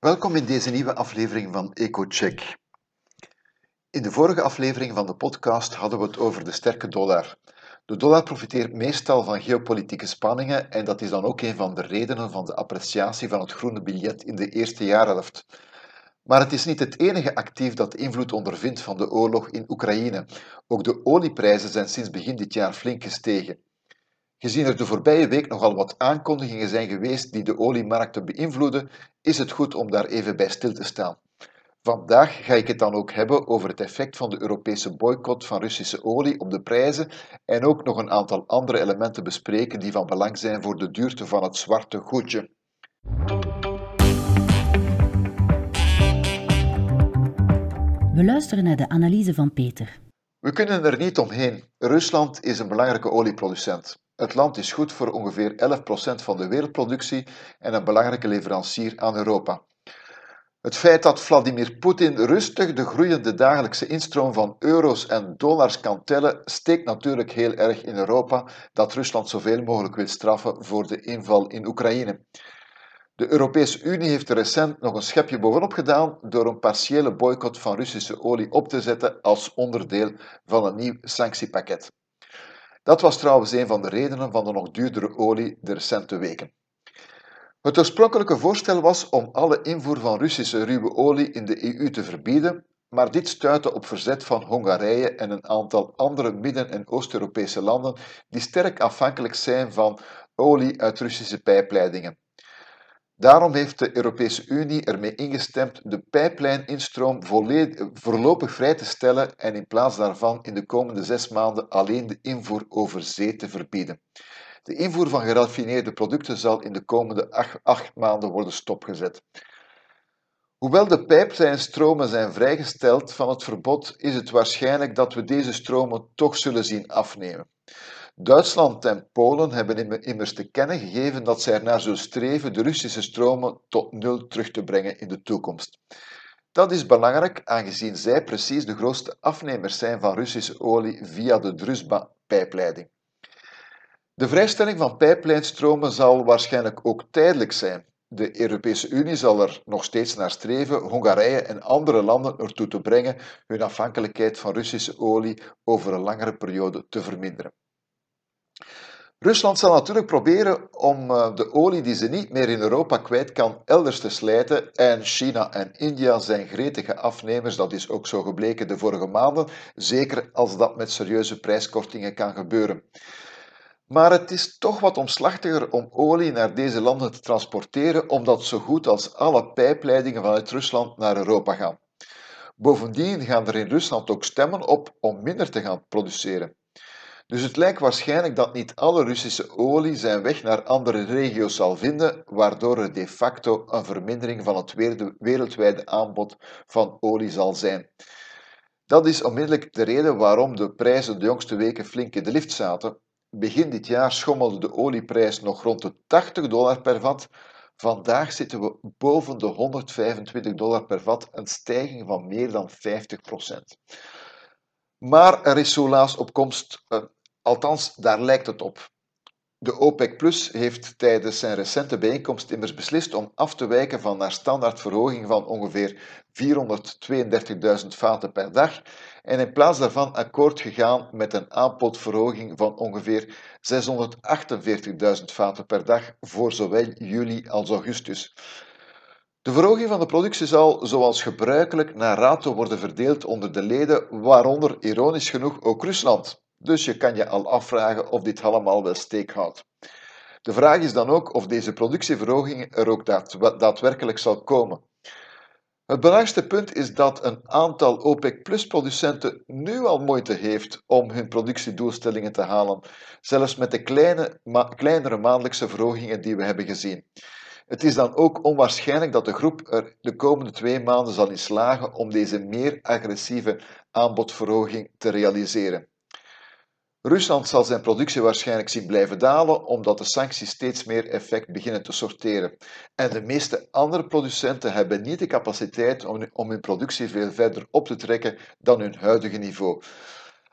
Welkom in deze nieuwe aflevering van EcoCheck. In de vorige aflevering van de podcast hadden we het over de sterke dollar. De dollar profiteert meestal van geopolitieke spanningen en dat is dan ook een van de redenen van de appreciatie van het groene biljet in de eerste jaarhelft. Maar het is niet het enige actief dat invloed ondervindt van de oorlog in Oekraïne. Ook de olieprijzen zijn sinds begin dit jaar flink gestegen. Gezien er de voorbije week nogal wat aankondigingen zijn geweest die de oliemarkten beïnvloeden, is het goed om daar even bij stil te staan. Vandaag ga ik het dan ook hebben over het effect van de Europese boycott van Russische olie op de prijzen en ook nog een aantal andere elementen bespreken die van belang zijn voor de duurte van het zwarte goedje. We luisteren naar de analyse van Peter. We kunnen er niet omheen. Rusland is een belangrijke olieproducent. Het land is goed voor ongeveer 11% van de wereldproductie en een belangrijke leverancier aan Europa. Het feit dat Vladimir Poetin rustig de groeiende dagelijkse instroom van euro's en dollars kan tellen, steekt natuurlijk heel erg in Europa dat Rusland zoveel mogelijk wil straffen voor de inval in Oekraïne. De Europese Unie heeft recent nog een schepje bovenop gedaan door een partiële boycott van Russische olie op te zetten als onderdeel van een nieuw sanctiepakket. Dat was trouwens een van de redenen van de nog duurdere olie de recente weken. Het oorspronkelijke voorstel was om alle invoer van Russische ruwe olie in de EU te verbieden, maar dit stuitte op verzet van Hongarije en een aantal andere Midden- en Oost-Europese landen die sterk afhankelijk zijn van olie uit Russische pijpleidingen. Daarom heeft de Europese Unie ermee ingestemd de pijplijninstroom voorlopig vrij te stellen en in plaats daarvan in de komende zes maanden alleen de invoer over zee te verbieden. De invoer van geraffineerde producten zal in de komende acht, maanden worden stopgezet. Hoewel de pijplijnstromen zijn vrijgesteld van het verbod, is het waarschijnlijk dat we deze stromen toch zullen zien afnemen. Duitsland en Polen hebben immers te kennen gegeven dat zij ernaar zullen streven de Russische stromen tot nul terug te brengen in de toekomst. Dat is belangrijk aangezien zij precies de grootste afnemers zijn van Russische olie via de Druzhba-pijpleiding. De vrijstelling van pijplijnstromen zal waarschijnlijk ook tijdelijk zijn. De Europese Unie zal er nog steeds naar streven Hongarije en andere landen ertoe te brengen hun afhankelijkheid van Russische olie over een langere periode te verminderen. Rusland zal natuurlijk proberen om eh, de olie die ze niet meer in Europa kwijt kan elders te slijten en China en India zijn gretige afnemers, dat is ook zo gebleken de vorige maanden, zeker als dat met serieuze prijskortingen kan gebeuren. Maar het is toch wat omslachtiger om olie naar deze landen te transporteren, omdat zo goed als alle pijpleidingen vanuit Rusland naar Europa gaan. Bovendien gaan er in Rusland ook stemmen op om minder te gaan produceren. Dus het lijkt waarschijnlijk dat niet alle Russische olie zijn weg naar andere regio's zal vinden, waardoor er de facto een vermindering van het wereldwijde aanbod van olie zal zijn. Dat is onmiddellijk de reden waarom de prijzen de jongste weken flink in de lift zaten. Begin dit jaar schommelde de olieprijs nog rond de 80 dollar per vat. Vandaag zitten we boven de 125 dollar per vat, een stijging van meer dan 50% Maar er is helaas op komst Althans, daar lijkt het op. De OPEC Plus heeft tijdens zijn recente bijeenkomst immers beslist om af te wijken van haar standaardverhoging van ongeveer 432.000 vaten per dag en in plaats daarvan akkoord gegaan met een aanbodverhoging van ongeveer 648.000 vaten per dag voor zowel juli als augustus. De verhoging van de productie zal, zoals gebruikelijk, naar rato worden verdeeld onder de leden, waaronder ironisch genoeg ook Rusland. Dus je kan je al afvragen of dit allemaal wel steek houdt. De vraag is dan ook of deze productieverhoging er ook daadwerkelijk zal komen. Het belangrijkste punt is dat een aantal OPEC-plus-producenten nu al moeite heeft om hun productiedoelstellingen te halen, zelfs met de kleine, kleinere maandelijkse verhogingen die we hebben gezien. Het is dan ook onwaarschijnlijk dat de groep er de komende twee maanden zal in slagen om deze meer agressieve aanbodverhoging te realiseren. Rusland zal zijn productie waarschijnlijk zien blijven dalen, omdat de sancties steeds meer effect beginnen te sorteren. En de meeste andere producenten hebben niet de capaciteit om hun productie veel verder op te trekken dan hun huidige niveau.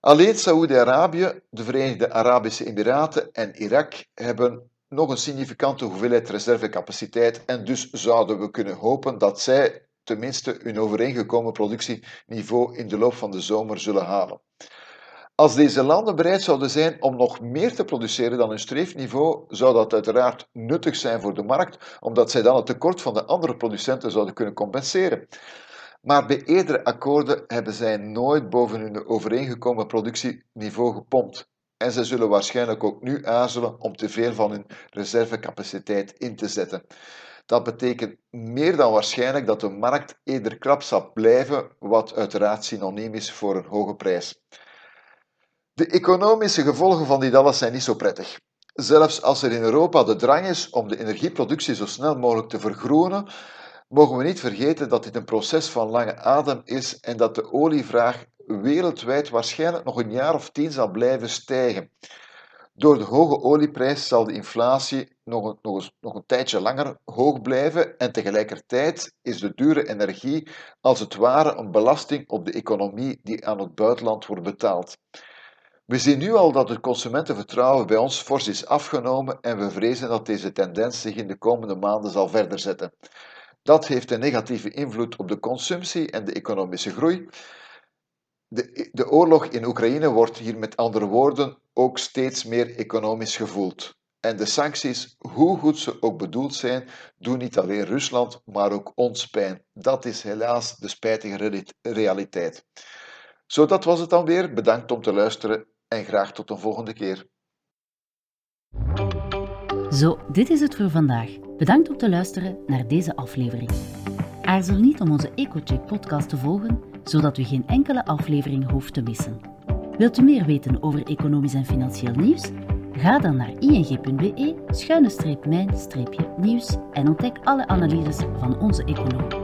Alleen Saoedi-Arabië, de Verenigde Arabische Emiraten en Irak hebben nog een significante hoeveelheid reservecapaciteit en dus zouden we kunnen hopen dat zij tenminste hun overeengekomen productieniveau in de loop van de zomer zullen halen. Als deze landen bereid zouden zijn om nog meer te produceren dan hun streefniveau, zou dat uiteraard nuttig zijn voor de markt, omdat zij dan het tekort van de andere producenten zouden kunnen compenseren. Maar bij eerdere akkoorden hebben zij nooit boven hun overeengekomen productieniveau gepompt. En ze zullen waarschijnlijk ook nu aarzelen om te veel van hun reservecapaciteit in te zetten. Dat betekent meer dan waarschijnlijk dat de markt eerder krap zal blijven, wat uiteraard synoniem is voor een hoge prijs. De economische gevolgen van dit alles zijn niet zo prettig. Zelfs als er in Europa de drang is om de energieproductie zo snel mogelijk te vergroenen, mogen we niet vergeten dat dit een proces van lange adem is en dat de olievraag wereldwijd waarschijnlijk nog een jaar of tien zal blijven stijgen. Door de hoge olieprijs zal de inflatie nog een, nog, nog een tijdje langer hoog blijven en tegelijkertijd is de dure energie als het ware een belasting op de economie die aan het buitenland wordt betaald. We zien nu al dat het consumentenvertrouwen bij ons fors is afgenomen en we vrezen dat deze tendens zich in de komende maanden zal verder zetten. Dat heeft een negatieve invloed op de consumptie en de economische groei. De, de oorlog in Oekraïne wordt hier met andere woorden ook steeds meer economisch gevoeld. En de sancties, hoe goed ze ook bedoeld zijn, doen niet alleen Rusland, maar ook ons pijn. Dat is helaas de spijtige realiteit. Zo, dat was het dan weer. Bedankt om te luisteren en graag tot een volgende keer. Zo, dit is het voor vandaag. Bedankt om te luisteren naar deze aflevering. Aarzel niet om onze EcoCheck podcast te volgen, zodat u geen enkele aflevering hoeft te missen. Wilt u meer weten over economisch en financieel nieuws? Ga dan naar ing.be-mijn-nieuws en ontdek alle analyses van onze econoom.